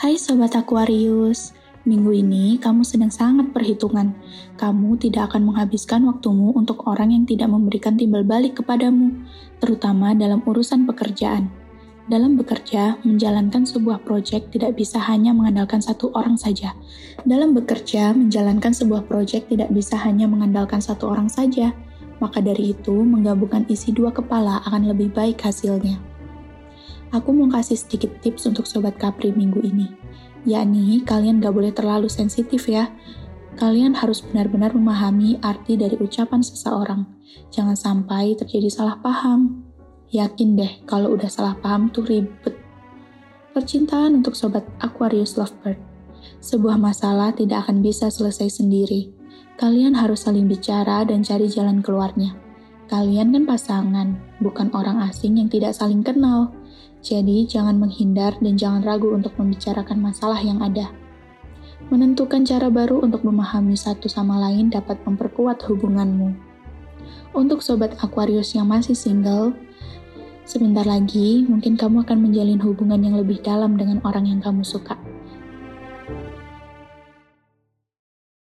Hai Sobat Aquarius, minggu ini kamu sedang sangat perhitungan. Kamu tidak akan menghabiskan waktumu untuk orang yang tidak memberikan timbal balik kepadamu, terutama dalam urusan pekerjaan. Dalam bekerja, menjalankan sebuah proyek tidak bisa hanya mengandalkan satu orang saja. Dalam bekerja, menjalankan sebuah proyek tidak bisa hanya mengandalkan satu orang saja. Maka dari itu, menggabungkan isi dua kepala akan lebih baik hasilnya. Aku mau kasih sedikit tips untuk Sobat Capri minggu ini. Yakni, kalian gak boleh terlalu sensitif ya. Kalian harus benar-benar memahami arti dari ucapan seseorang. Jangan sampai terjadi salah paham. Yakin deh kalau udah salah paham tuh ribet. Percintaan untuk sobat Aquarius Lovebird. Sebuah masalah tidak akan bisa selesai sendiri. Kalian harus saling bicara dan cari jalan keluarnya. Kalian kan pasangan, bukan orang asing yang tidak saling kenal. Jadi jangan menghindar dan jangan ragu untuk membicarakan masalah yang ada. Menentukan cara baru untuk memahami satu sama lain dapat memperkuat hubunganmu. Untuk sobat Aquarius yang masih single, Sebentar lagi, mungkin kamu akan menjalin hubungan yang lebih dalam dengan orang yang kamu suka.